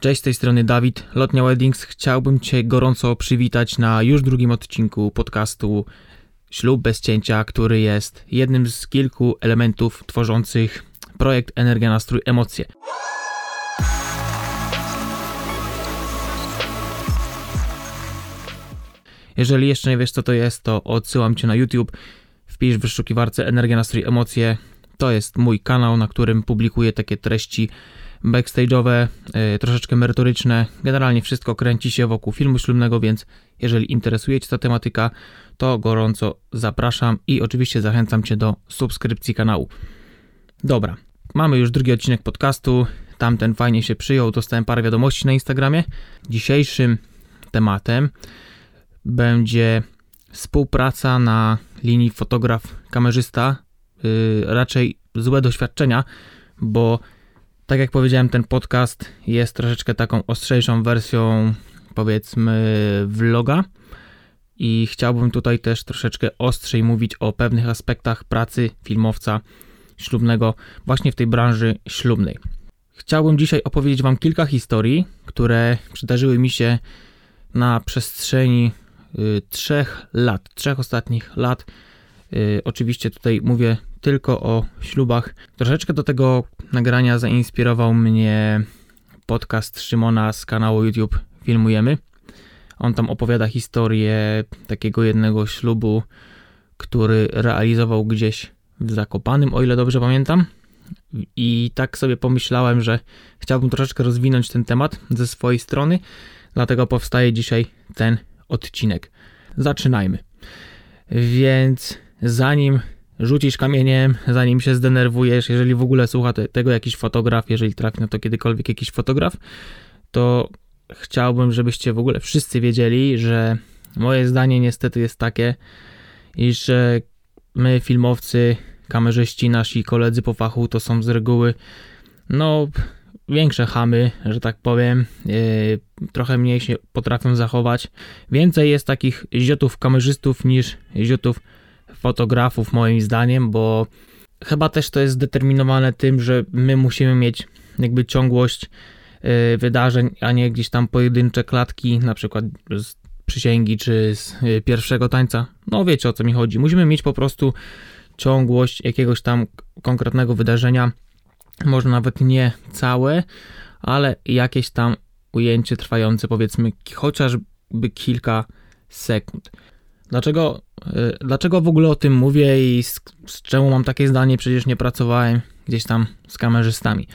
Cześć, z tej strony Dawid, Lotnia Weddings. Chciałbym Cię gorąco przywitać na już drugim odcinku podcastu Ślub bez cięcia, który jest jednym z kilku elementów tworzących projekt Energia, Nastrój, Emocje. Jeżeli jeszcze nie wiesz, co to jest, to odsyłam Cię na YouTube. Wpisz w wyszukiwarce Energia, Nastrój, Emocje. To jest mój kanał, na którym publikuję takie treści backstage'owe, yy, troszeczkę merytoryczne. Generalnie wszystko kręci się wokół filmu ślubnego, więc jeżeli interesuje Cię ta tematyka, to gorąco zapraszam i oczywiście zachęcam Cię do subskrypcji kanału. Dobra, mamy już drugi odcinek podcastu. Tamten fajnie się przyjął, dostałem parę wiadomości na Instagramie. Dzisiejszym tematem będzie współpraca na linii fotograf-kamerzysta. Yy, raczej złe doświadczenia, bo tak jak powiedziałem, ten podcast jest troszeczkę taką ostrzejszą wersją, powiedzmy, vloga. I chciałbym tutaj też troszeczkę ostrzej mówić o pewnych aspektach pracy filmowca ślubnego, właśnie w tej branży ślubnej. Chciałbym dzisiaj opowiedzieć Wam kilka historii, które przydarzyły mi się na przestrzeni y, trzech lat, trzech ostatnich lat. Y, oczywiście tutaj mówię tylko o ślubach. Troszeczkę do tego nagrania zainspirował mnie podcast Szymona z kanału YouTube Filmujemy. On tam opowiada historię takiego jednego ślubu, który realizował gdzieś w Zakopanym, o ile dobrze pamiętam. I tak sobie pomyślałem, że chciałbym troszeczkę rozwinąć ten temat ze swojej strony, dlatego powstaje dzisiaj ten odcinek. Zaczynajmy. Więc zanim rzucisz kamieniem, zanim się zdenerwujesz, jeżeli w ogóle słucha te, tego jakiś fotograf, jeżeli trafi na to kiedykolwiek jakiś fotograf, to chciałbym, żebyście w ogóle wszyscy wiedzieli, że moje zdanie niestety jest takie, iż my filmowcy, kamerzyści, nasi koledzy po fachu to są z reguły no większe chamy, że tak powiem, yy, trochę mniej się potrafią zachować. Więcej jest takich ziotów kamerzystów niż ziotów fotografów moim zdaniem, bo chyba też to jest zdeterminowane tym, że my musimy mieć jakby ciągłość y, wydarzeń, a nie gdzieś tam pojedyncze klatki, na przykład z przysięgi czy z y, pierwszego tańca. No wiecie o co mi chodzi. Musimy mieć po prostu ciągłość jakiegoś tam konkretnego wydarzenia. Może nawet nie całe, ale jakieś tam ujęcie trwające powiedzmy chociażby kilka sekund. Dlaczego, y, dlaczego w ogóle o tym mówię i z, z czemu mam takie zdanie? Przecież nie pracowałem gdzieś tam z kamerzystami.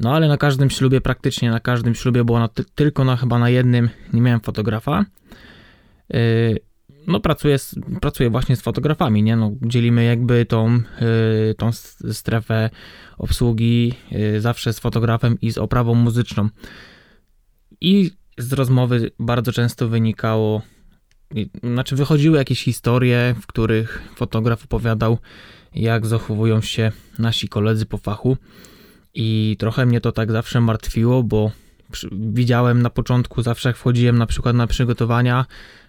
No ale na każdym ślubie, praktycznie na każdym ślubie, bo na, tylko na chyba na jednym nie miałem fotografa. Yy, no pracuję, pracuję właśnie z fotografami, nie? No, dzielimy jakby tą, yy, tą strefę obsługi zawsze z fotografem i z oprawą muzyczną. I z rozmowy bardzo często wynikało, znaczy wychodziły jakieś historie, w których fotograf opowiadał, jak zachowują się nasi koledzy po fachu. I trochę mnie to tak zawsze martwiło, bo widziałem na początku, zawsze jak wchodziłem na przykład na przygotowania,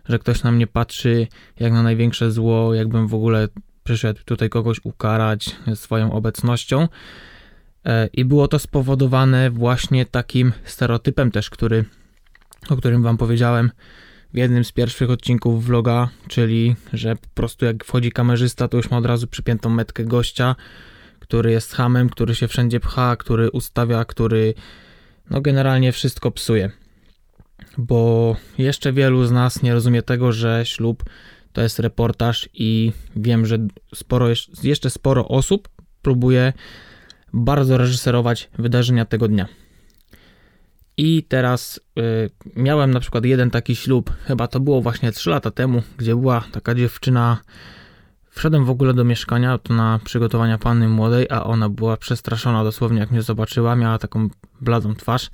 że ktoś na mnie patrzy jak na największe zło, jakbym w ogóle przyszedł tutaj kogoś ukarać swoją obecnością. E, I było to spowodowane właśnie takim stereotypem też, który, o którym wam powiedziałem w jednym z pierwszych odcinków vloga, czyli że po prostu jak wchodzi kamerzysta, to już ma od razu przypiętą metkę gościa, który jest hamem, który się wszędzie pcha, który ustawia, który no generalnie wszystko psuje. Bo jeszcze wielu z nas nie rozumie tego, że ślub to jest reportaż i wiem, że sporo, jeszcze sporo osób próbuje bardzo reżyserować wydarzenia tego dnia. I teraz y, miałem na przykład jeden taki ślub, chyba to było właśnie 3 lata temu, gdzie była taka dziewczyna Wszedłem w ogóle do mieszkania, to na przygotowania panny młodej, a ona była przestraszona dosłownie jak mnie zobaczyła, miała taką bladą twarz.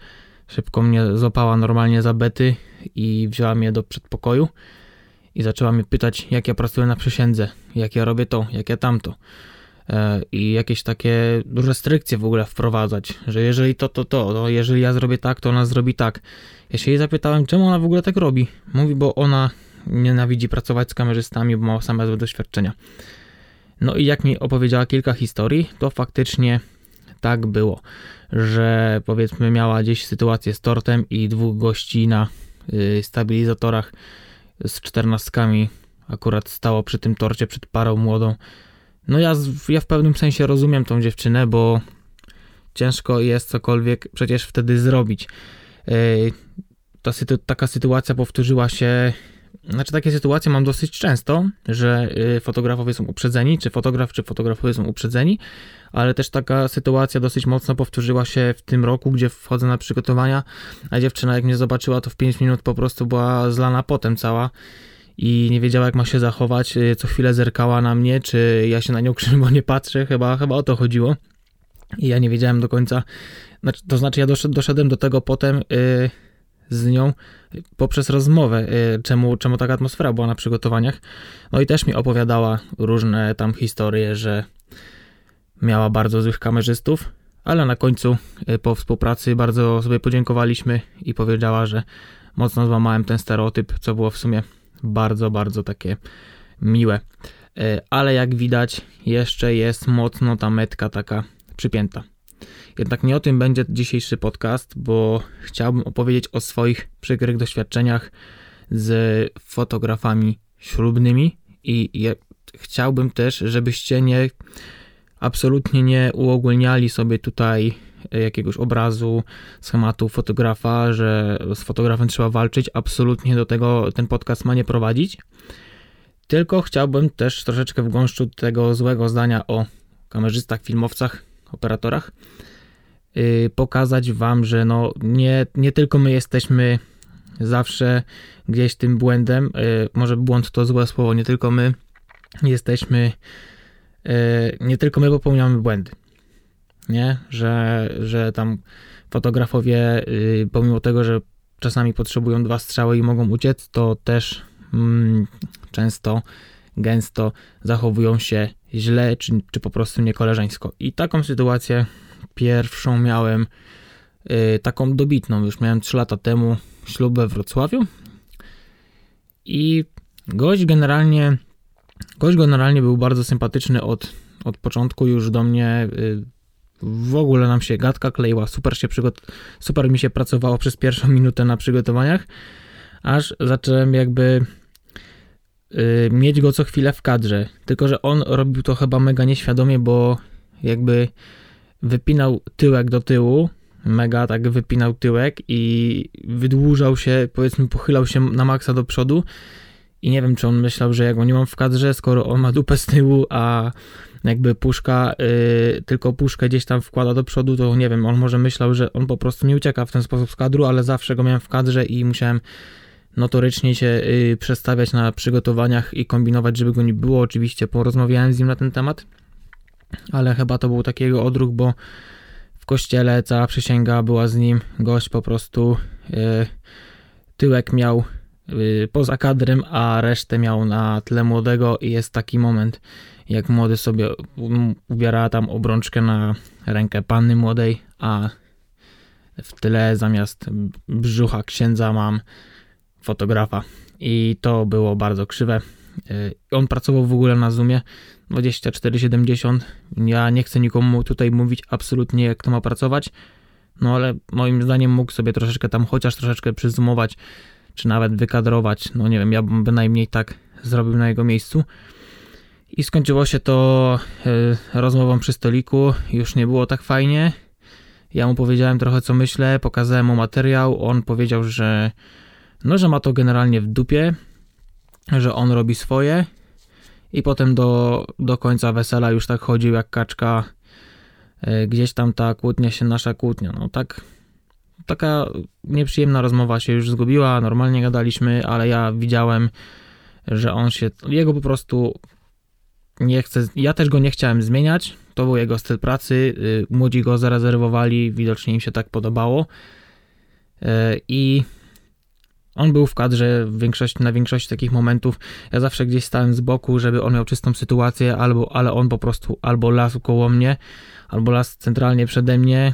Szybko mnie złapała normalnie za bety i wzięła mnie do przedpokoju i zaczęła mnie pytać, jak ja pracuję na przysiędze, jak ja robię to, jak ja tamto. E, I jakieś takie restrykcje w ogóle wprowadzać, że jeżeli to, to, to, to jeżeli ja zrobię tak, to ona zrobi tak. Ja się jej zapytałem, czemu ona w ogóle tak robi. Mówi, bo ona nienawidzi pracować z kamerzystami, bo ma same złe doświadczenia. No i jak mi opowiedziała kilka historii, to faktycznie tak było, że powiedzmy miała gdzieś sytuację z tortem i dwóch gości na y, stabilizatorach z czternastkami akurat stało przy tym torcie przed parą młodą. No ja, ja w pewnym sensie rozumiem tą dziewczynę, bo ciężko jest cokolwiek przecież wtedy zrobić. Y, ta, taka sytuacja powtórzyła się znaczy takie sytuacje mam dosyć często, że y, fotografowie są uprzedzeni, czy fotograf, czy fotografowie są uprzedzeni, ale też taka sytuacja dosyć mocno powtórzyła się w tym roku, gdzie wchodzę na przygotowania, a dziewczyna jak mnie zobaczyła, to w 5 minut po prostu była zlana potem cała i nie wiedziała jak ma się zachować, y, co chwilę zerkała na mnie, czy ja się na nią krzywo nie patrzę, chyba, chyba o to chodziło. I ja nie wiedziałem do końca, znaczy, to znaczy ja doszedłem do tego potem, yy, z nią poprzez rozmowę, y, czemu, czemu taka atmosfera była na przygotowaniach. No i też mi opowiadała różne tam historie, że miała bardzo złych kamerzystów, ale na końcu y, po współpracy bardzo sobie podziękowaliśmy i powiedziała, że mocno złamałem ten stereotyp, co było w sumie bardzo, bardzo takie miłe. Y, ale jak widać, jeszcze jest mocno ta metka taka przypięta. Jednak nie o tym będzie dzisiejszy podcast, bo chciałbym opowiedzieć o swoich przykrych doświadczeniach z fotografami ślubnymi i chciałbym też, żebyście nie absolutnie nie uogólniali sobie tutaj jakiegoś obrazu, schematu fotografa, że z fotografem trzeba walczyć. Absolutnie do tego ten podcast ma nie prowadzić. Tylko chciałbym też troszeczkę w gąszczu tego złego zdania o kamerzystach, filmowcach, operatorach Y, pokazać wam, że no nie, nie tylko my jesteśmy zawsze gdzieś tym błędem, y, może błąd to złe słowo, nie tylko my jesteśmy, y, nie tylko my popełniamy błędy, nie, że, że tam fotografowie pomimo tego, że czasami potrzebują dwa strzały i mogą uciec, to też mm, często, gęsto zachowują się źle, czy, czy po prostu niekoleżeńsko. I taką sytuację Pierwszą miałem y, taką dobitną, już miałem 3 lata temu ślub we Wrocławiu. I gość generalnie, gość generalnie był bardzo sympatyczny od, od początku, już do mnie y, w ogóle nam się gadka kleiła, super, się przygot- super mi się pracowało przez pierwszą minutę na przygotowaniach, aż zacząłem jakby y, mieć go co chwilę w kadrze. Tylko, że on robił to chyba mega nieświadomie, bo jakby wypinał tyłek do tyłu, mega tak wypinał tyłek i wydłużał się, powiedzmy pochylał się na maksa do przodu i nie wiem, czy on myślał, że ja go nie mam w kadrze, skoro on ma dupę z tyłu, a jakby puszka, yy, tylko puszkę gdzieś tam wkłada do przodu, to nie wiem, on może myślał, że on po prostu nie ucieka w ten sposób z kadru, ale zawsze go miałem w kadrze i musiałem notorycznie się yy, przestawiać na przygotowaniach i kombinować, żeby go nie było. Oczywiście porozmawiałem z nim na ten temat ale chyba to był takiego odruch, bo w kościele cała przysięga była z nim, gość po prostu yy, tyłek miał poza kadrem, a resztę miał na tle młodego i jest taki moment, jak młody sobie ubiera tam obrączkę na rękę panny młodej, a w tyle zamiast brzucha księdza mam fotografa i to było bardzo krzywe. Y, on pracował w ogóle na Zoomie, 2470. Ja nie chcę nikomu tutaj mówić absolutnie, jak to ma pracować, no ale moim zdaniem mógł sobie troszeczkę tam chociaż troszeczkę przyzumować, czy nawet wykadrować. No nie wiem, ja bym bynajmniej tak zrobił na jego miejscu. I skończyło się to y, rozmową przy stoliku. Już nie było tak fajnie. Ja mu powiedziałem trochę co myślę, pokazałem mu materiał. On powiedział, że no, że ma to generalnie w dupie, że on robi swoje i potem do, do końca wesela już tak chodził jak kaczka. E, gdzieś tam ta kłótnia się, nasza kłótnia, no tak taka nieprzyjemna rozmowa się już zgubiła, normalnie gadaliśmy, ale ja widziałem, że on się, jego po prostu nie chce, ja też go nie chciałem zmieniać, to był jego styl pracy, y, młodzi go zarezerwowali, widocznie im się tak podobało e, i on był w kadrze w na większości takich momentów. Ja zawsze gdzieś stałem z boku, żeby on miał czystą sytuację, albo, ale on po prostu albo las koło mnie, albo las centralnie przede mnie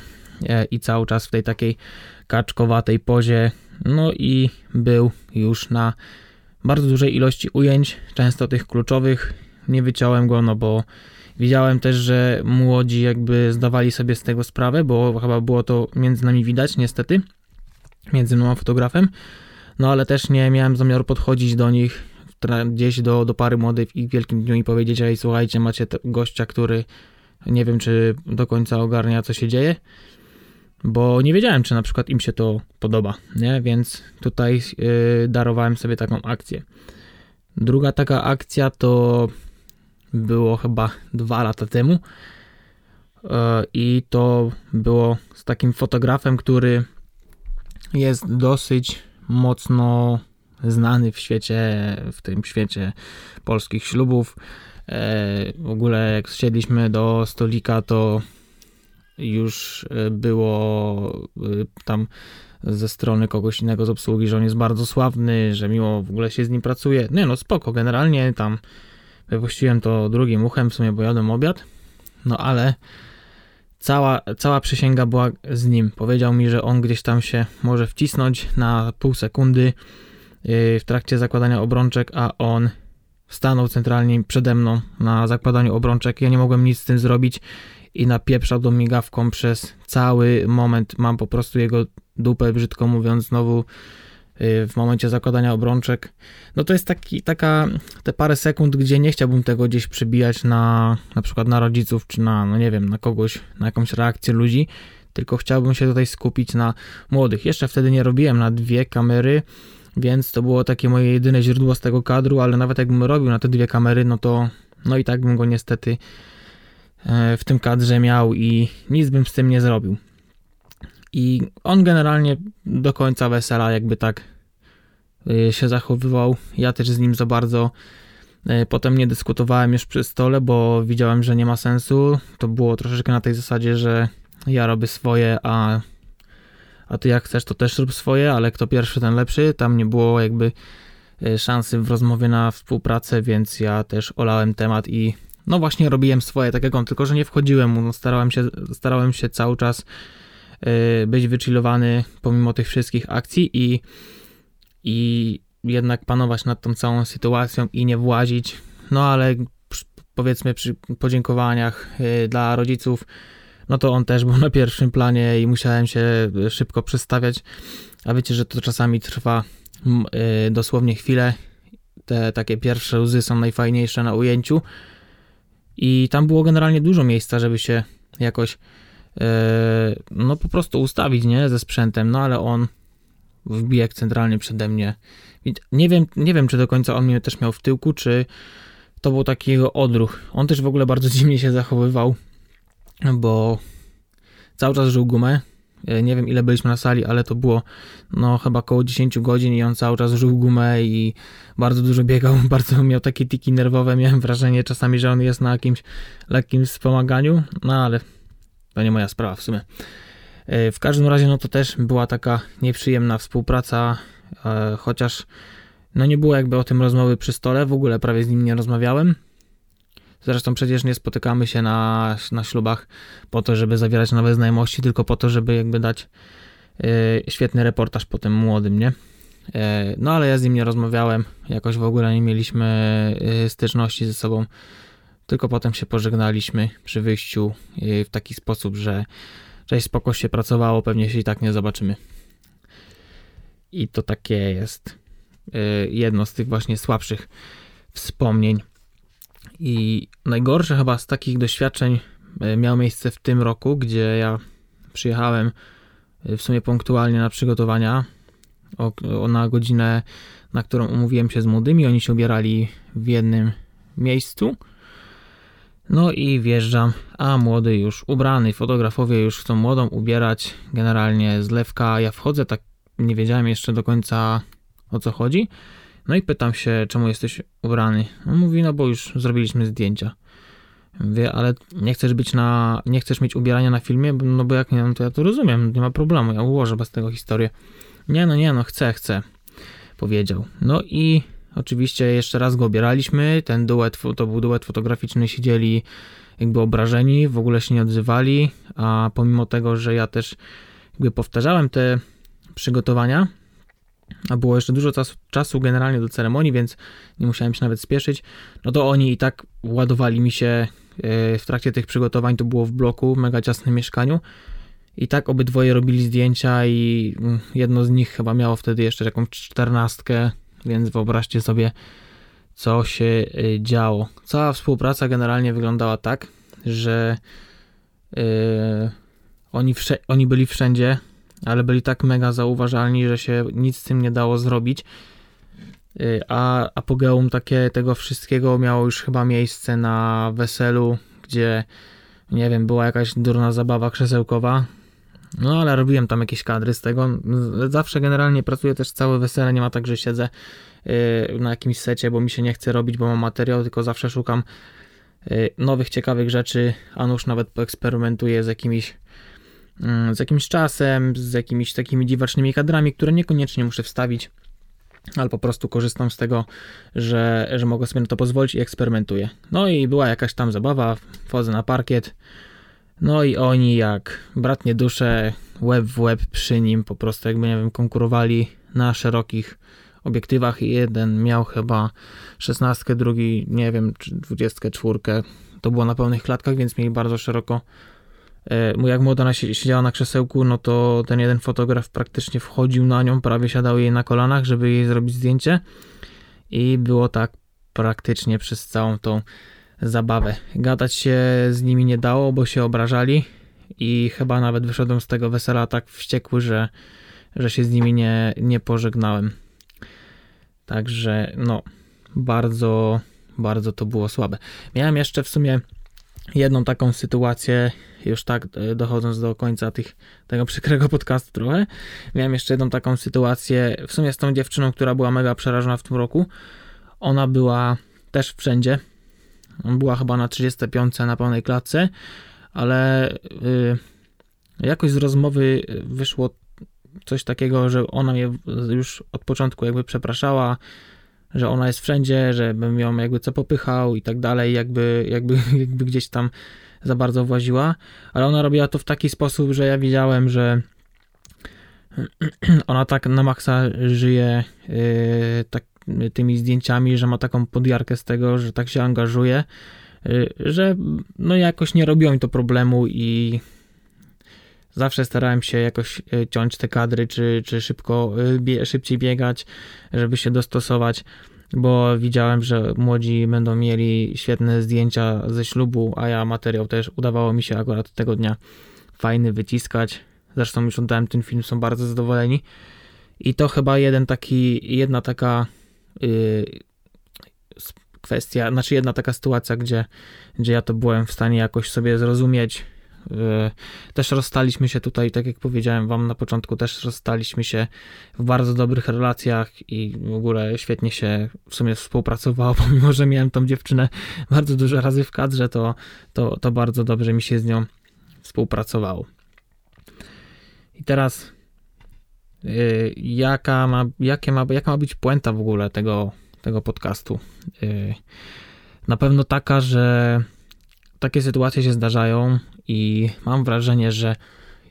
i cały czas w tej takiej kaczkowatej pozie. No i był już na bardzo dużej ilości ujęć, często tych kluczowych. Nie wyciąłem go, no bo Widziałem też, że młodzi jakby zdawali sobie z tego sprawę, bo chyba było to między nami widać, niestety, między mną a fotografem. No ale też nie miałem zamiaru podchodzić do nich gdzieś do, do pary młodych w ich wielkim dniu i powiedzieć, ej słuchajcie, macie gościa, który nie wiem, czy do końca ogarnia, co się dzieje, bo nie wiedziałem, czy na przykład im się to podoba, nie? Więc tutaj yy, darowałem sobie taką akcję. Druga taka akcja to było chyba dwa lata temu yy, i to było z takim fotografem, który jest dosyć mocno znany w świecie, w tym świecie polskich ślubów. E, w ogóle jak siedliśmy do stolika, to już e, było e, tam ze strony kogoś innego z obsługi, że on jest bardzo sławny, że miło w ogóle się z nim pracuje. Nie no, spoko, generalnie tam wypuściłem to drugim uchem, w sumie bo jadłem obiad, no ale cała, cała przysięga była z nim. Powiedział mi, że on gdzieś tam się może wcisnąć na pół sekundy w trakcie zakładania obrączek, a on stanął centralnie przede mną na zakładaniu obrączek. Ja nie mogłem nic z tym zrobić i napieprzał do migawką przez cały moment. Mam po prostu jego dupę, brzydko mówiąc, znowu y, w momencie zakładania obrączek. No to jest taki, taka, te parę sekund, gdzie nie chciałbym tego gdzieś przybijać na, na przykład na rodziców, czy na, no nie wiem, na kogoś, na jakąś reakcję ludzi, tylko chciałbym się tutaj skupić na młodych. Jeszcze wtedy nie robiłem na dwie kamery, więc to było takie moje jedyne źródło z tego kadru, ale nawet jakbym robił na te dwie kamery, no to no i tak bym go niestety w tym kadrze miał i nic bym z tym nie zrobił. I on generalnie do końca wesela jakby tak e, się zachowywał. Ja też z nim za bardzo e, potem nie dyskutowałem już przy stole, bo widziałem, że nie ma sensu. To było troszeczkę na tej zasadzie, że ja robię swoje, a a ty jak chcesz, to też rób swoje, ale kto pierwszy, ten lepszy. Tam nie było jakby e, szansy w rozmowie na współpracę, więc ja też olałem temat i no właśnie robiłem swoje, tak jak on, tylko że nie wchodziłem mu, no starałem się, starałem się cały czas e, być wychillowany pomimo tych wszystkich akcji i, i jednak panować nad tą całą sytuacją i nie włazić, no ale powiedzmy przy podziękowaniach e, dla rodziców no to on też był na pierwszym planie i musiałem się szybko przestawiać. A wiecie, że to czasami trwa e, dosłownie chwilę. Te takie pierwsze łzy są najfajniejsze na ujęciu. I tam było generalnie dużo miejsca, żeby się jakoś e, no po prostu ustawić, nie, ze sprzętem, no ale on wbijek centralnie przede mnie. Nie wiem, nie wiem, czy do końca on mnie też miał w tyłku, czy to był taki jego odruch. On też w ogóle bardzo dziwnie się zachowywał bo cały czas żył gumę. E, nie wiem ile byliśmy na sali, ale to było no chyba około 10 godzin i on cały czas żył gumę i bardzo dużo biegał, bardzo miał takie tiki nerwowe. Miałem wrażenie czasami, że on jest na jakimś lekkim wspomaganiu, no ale to nie moja sprawa w sumie. E, w każdym razie no to też była taka nieprzyjemna współpraca, e, chociaż no nie było jakby o tym rozmowy przy stole, w ogóle prawie z nim nie rozmawiałem. Zresztą przecież nie spotykamy się na, na ślubach po to, żeby zawierać nowe znajomości, tylko po to, żeby jakby dać y, świetny reportaż po tym młodym, nie? Y, no ale ja z nim nie rozmawiałem, jakoś w ogóle nie mieliśmy y, styczności ze sobą, tylko potem się pożegnaliśmy przy wyjściu w taki sposób, że cześć, spoko się pracowało, pewnie się i tak nie zobaczymy. I to takie jest jedno z tych właśnie słabszych wspomnień i najgorsze chyba z takich doświadczeń e, miało miejsce w tym roku, gdzie ja przyjechałem e, w sumie punktualnie na przygotowania o, o, na godzinę, na którą umówiłem się z młodymi. Oni się ubierali w jednym miejscu. No i wjeżdżam, a młody już ubrany, fotografowie już chcą młodą ubierać, generalnie zlewka. Ja wchodzę, tak nie wiedziałem jeszcze do końca o co chodzi. No i pytam się, czemu jesteś ubrany. On mówi, no bo już zrobiliśmy zdjęcia. Wie, ale nie chcesz być na, nie chcesz mieć ubierania na filmie, no bo jak nie, no to ja to rozumiem, nie ma problemu, ja ułożę bez tego historię. Nie, no nie, no chcę, chcę, powiedział. No i oczywiście jeszcze raz go obieraliśmy, ten duet, to był duet fotograficzny, siedzieli jakby obrażeni, w ogóle się nie odzywali, a pomimo tego, że ja też jakby powtarzałem te przygotowania, a było jeszcze dużo czasu, czasu generalnie do ceremonii, więc nie musiałem się nawet spieszyć, no to oni i tak ładowali mi się e, w trakcie tych przygotowań, to było w bloku, w mega ciasnym mieszkaniu, i tak obydwoje robili zdjęcia i mm, jedno z nich chyba miało wtedy jeszcze jakąś czternastkę, więc wyobraźcie sobie, co się y, działo. Cała współpraca generalnie wyglądała tak, że yy, oni, oni byli wszędzie, ale byli tak mega zauważalni, że się nic z tym nie dało zrobić. Yy, a apogeum takie tego wszystkiego miało już chyba miejsce na weselu, gdzie nie wiem, była jakaś durna zabawa krzesełkowa, no ale robiłem tam jakieś kadry z tego. Zawsze generalnie pracuję też całe wesele, nie ma tak, że siedzę y, na jakimś secie, bo mi się nie chce robić, bo mam materiał, tylko zawsze szukam y, nowych, ciekawych rzeczy, a nuż nawet poeksperymentuję z jakimiś z jakimś czasem, z jakimiś takimi dziwacznymi kadrami, które niekoniecznie muszę wstawić, ale po prostu korzystam z tego, że, że mogę sobie na to pozwolić i eksperymentuję. No i była jakaś tam zabawa, wchodzę na parkiet, no i oni jak bratnie dusze, web w web przy nim, po prostu jakby, nie wiem, konkurowali na szerokich obiektywach. Jeden miał chyba 16, drugi, nie wiem, czy 24. To było na pełnych klatkach, więc mieli bardzo szeroko. E, jak młoda siedziała na krzesełku, no to ten jeden fotograf praktycznie wchodził na nią, prawie siadał jej na kolanach, żeby jej zrobić zdjęcie. I było tak praktycznie przez całą tą zabawę. Gadać się z nimi nie dało, bo się obrażali i chyba nawet wyszedłem z tego wesela tak wściekły, że, że się z nimi nie, nie pożegnałem. Także no, bardzo, bardzo to było słabe. Miałem jeszcze w sumie jedną taką sytuację, już tak e, dochodząc do końca tych, tego przykrego podcastu trochę, miałem jeszcze jedną taką sytuację, w sumie z tą dziewczyną, która była mega przerażona w tym roku. Ona była też wszędzie, była chyba na 35 na pełnej klatce, ale y, jakoś z rozmowy wyszło coś takiego, że ona mnie już od początku jakby przepraszała, że ona jest wszędzie, że bym ją jakby co popychał i tak dalej, jakby, jakby, jakby gdzieś tam za bardzo właziła, ale ona robiła to w taki sposób, że ja widziałem, że ona tak na maksa żyje yy, tak tymi zdjęciami, że ma taką podjarkę z tego, że tak się angażuje, y, że no jakoś nie robiło mi to problemu i zawsze starałem się jakoś y, ciąć te kadry, czy, czy szybko, y, szybciej biegać, żeby się dostosować, bo widziałem, że młodzi będą mieli świetne zdjęcia ze ślubu, a ja materiał też udawało mi się akurat tego dnia fajny wyciskać. Zresztą już oddałem ten film, są bardzo zadowoleni. I to chyba jeden taki, jedna taka Y, kwestia, znaczy jedna taka sytuacja, gdzie, gdzie ja to byłem w stanie jakoś sobie zrozumieć. Y, też rozstaliśmy się tutaj, tak jak powiedziałem Wam na początku, też rozstaliśmy się w bardzo dobrych relacjach i w ogóle świetnie się w sumie współpracowało, pomimo że miałem tą dziewczynę bardzo dużo razy w kadrze, to, to, to bardzo dobrze mi się z nią współpracowało. I teraz Y, jaka ma, jakie ma, jaka ma być puenta w ogóle tego, tego podcastu. Y, na pewno taka, że takie sytuacje się zdarzają i mam wrażenie, że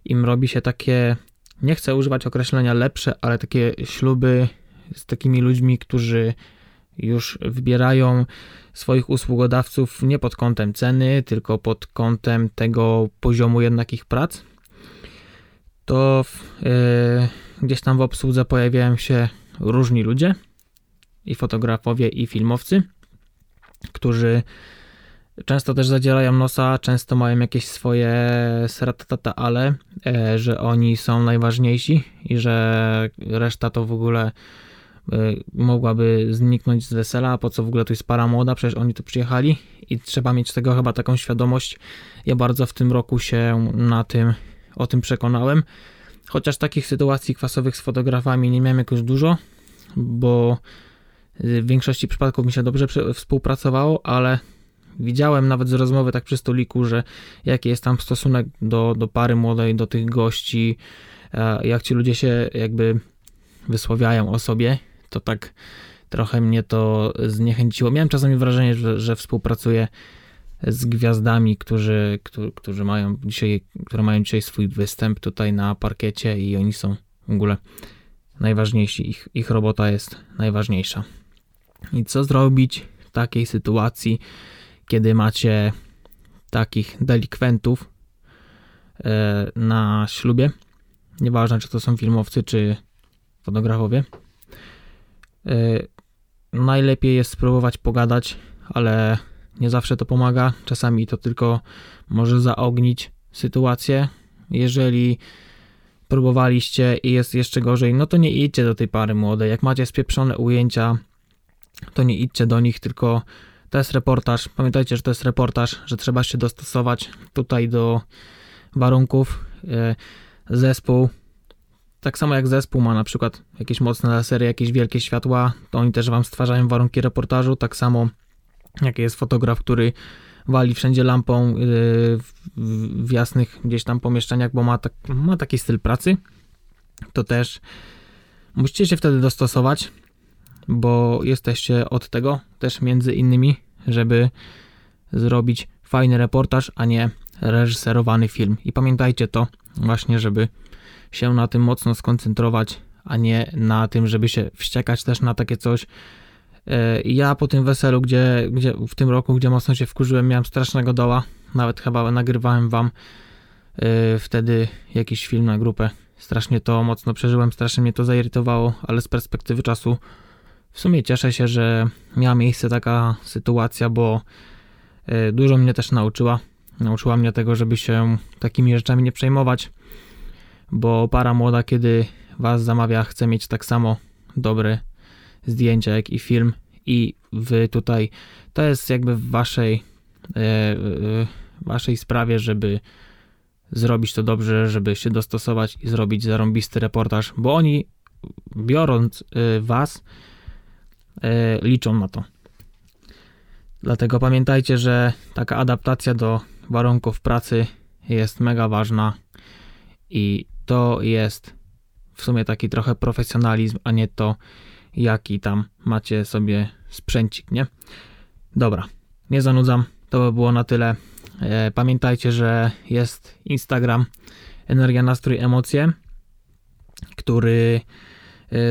im robi się takie, nie chcę używać określenia lepsze, ale takie śluby z takimi ludźmi, którzy już wybierają swoich usługodawców nie pod kątem ceny, tylko pod kątem tego poziomu jednak ich prac, to yy, gdzieś tam w obsłudze pojawiają się różni ludzie, i fotografowie, i filmowcy, którzy często też zadzierają nosa, często mają jakieś swoje sratatata, ale e, że oni są najważniejsi i że reszta to w ogóle e, mogłaby zniknąć z wesela, po co w ogóle tu jest para młoda, przecież oni tu przyjechali i trzeba mieć tego chyba taką świadomość. Ja bardzo w tym roku się na tym, o tym przekonałem. Chociaż takich sytuacji kwasowych z fotografami nie miałem jakoś dużo, bo w większości przypadków mi się dobrze współpracowało, ale widziałem nawet z rozmowy tak przy stoliku, że jaki jest tam stosunek do, do pary młodej, do tych gości, e, jak ci ludzie się jakby wysławiają o sobie, to tak trochę mnie to zniechęciło. Miałem czasami wrażenie, że, że współpracuję z gwiazdami, którzy, którzy, którzy mają dzisiaj, które mają dzisiaj swój występ tutaj na parkiecie i oni są w ogóle najważniejsi, ich, ich robota jest najważniejsza. I co zrobić w takiej sytuacji, kiedy macie takich delikwentów e, na ślubie? Nieważne, czy to są filmowcy, czy fotografowie. E, najlepiej jest spróbować pogadać, ale nie zawsze to pomaga. Czasami to tylko może zaognić sytuację. Jeżeli próbowaliście i jest jeszcze gorzej, no to nie idźcie do tej pary młodej. Jak macie spieprzone ujęcia, to nie idźcie do nich, tylko to jest reportaż. Pamiętajcie, że to jest reportaż, że trzeba się dostosować tutaj do warunków. E, zespół, tak samo jak zespół ma na przykład jakieś mocne lasery, jakieś wielkie światła, to oni też wam stwarzają warunki reportażu. Tak samo jak jest fotograf, który wali wszędzie lampą yy, w jasnych gdzieś tam pomieszczeniach, bo ma, tak, ma taki styl pracy, to też musicie się wtedy dostosować, bo jesteście od tego też między innymi, żeby zrobić fajny reportaż, a nie reżyserowany film. I pamiętajcie to właśnie, żeby się na tym mocno skoncentrować, a nie na tym, żeby się wściekać też na takie coś, E, ja po tym weselu, gdzie, gdzie w tym roku, gdzie mocno się wkurzyłem, miałem strasznego doła. Nawet chyba nagrywałem wam e, wtedy jakiś film na grupę. Strasznie to mocno przeżyłem, strasznie mnie to zairytowało, ale z perspektywy czasu w sumie cieszę się, że miała miejsce taka sytuacja, bo e, dużo mnie też nauczyła. Nauczyła mnie tego, żeby się takimi rzeczami nie przejmować, bo para młoda, kiedy was zamawia, chce mieć tak samo dobre zdjęcia, jak i film i wy tutaj, to jest jakby w waszej, e, e, waszej sprawie, żeby zrobić to dobrze, żeby się dostosować i zrobić zarąbisty reportaż, bo oni biorąc was liczą na to. Dlatego pamiętajcie, że taka adaptacja do warunków pracy jest mega ważna i to jest w sumie taki trochę profesjonalizm, a nie to, jaki tam macie sobie sprzęcik, nie? Dobra, nie zanudzam, to by było na tyle. E, pamiętajcie, że jest Instagram Energia, Nastrój, Emocje, który e,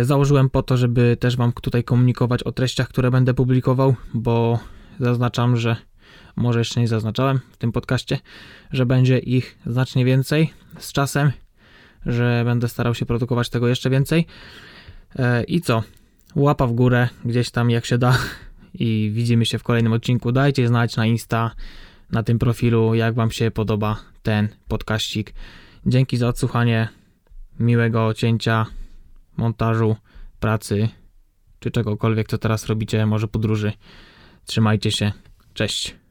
założyłem po to, żeby też Wam tutaj komunikować o treściach, które będę publikował, bo zaznaczam, że może jeszcze nie zaznaczałem w tym podcaście, że będzie ich znacznie więcej z czasem, że będę starał się produkować tego jeszcze więcej. E, I co? łapa w górę gdzieś tam jak się da i widzimy się w kolejnym odcinku. Dajcie znać na Insta, na tym profilu, jak Wam się podoba ten podkaścik. Dzięki za odsłuchanie, miłego cięcia, montażu, pracy, czy czegokolwiek, co teraz robicie, może podróży. Trzymajcie się, cześć.